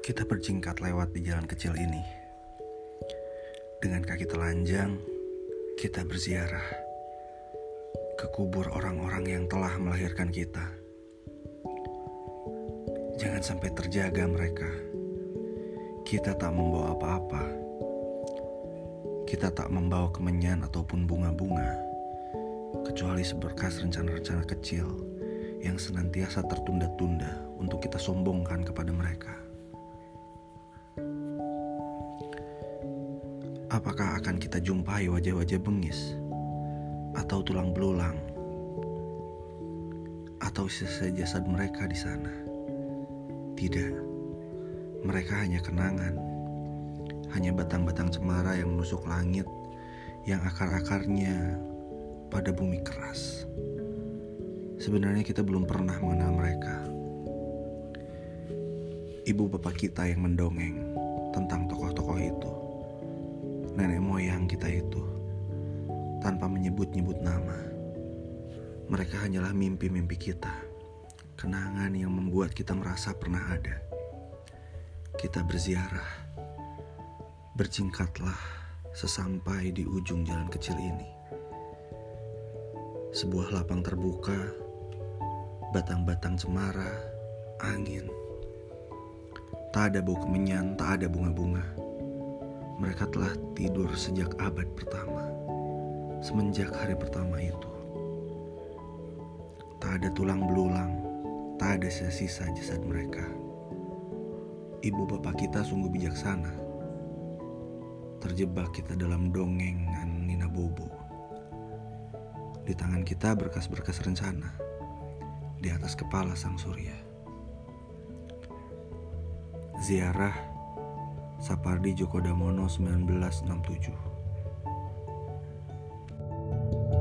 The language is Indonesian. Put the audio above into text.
Kita berjingkat lewat di jalan kecil ini. Dengan kaki telanjang, kita berziarah ke kubur orang-orang yang telah melahirkan kita. Jangan sampai terjaga mereka. Kita tak membawa apa-apa. Kita tak membawa kemenyan ataupun bunga-bunga, kecuali seberkas rencana-rencana kecil yang senantiasa tertunda-tunda untuk kita sombongkan kepada mereka. Apakah akan kita jumpai wajah-wajah bengis atau tulang belulang atau sisa jasad mereka di sana? Tidak, mereka hanya kenangan, hanya batang-batang cemara yang menusuk langit yang akar-akarnya pada bumi keras. Sebenarnya kita belum pernah mengenal mereka. Ibu bapak kita yang mendongeng tentang tokoh-tokoh itu nenek moyang kita itu tanpa menyebut-nyebut nama. Mereka hanyalah mimpi-mimpi kita, kenangan yang membuat kita merasa pernah ada. Kita berziarah, berjingkatlah sesampai di ujung jalan kecil ini. Sebuah lapang terbuka, batang-batang cemara, angin. Tak ada bau kemenyan, tak ada bunga-bunga mereka telah tidur sejak abad pertama, semenjak hari pertama itu. Tak ada tulang belulang, tak ada sisa-sisa jasad mereka. Ibu bapak kita sungguh bijaksana. Terjebak kita dalam dongengan Nina Bobo. Di tangan kita berkas-berkas rencana. Di atas kepala sang surya. Ziarah Sapardi Djoko Damono 1967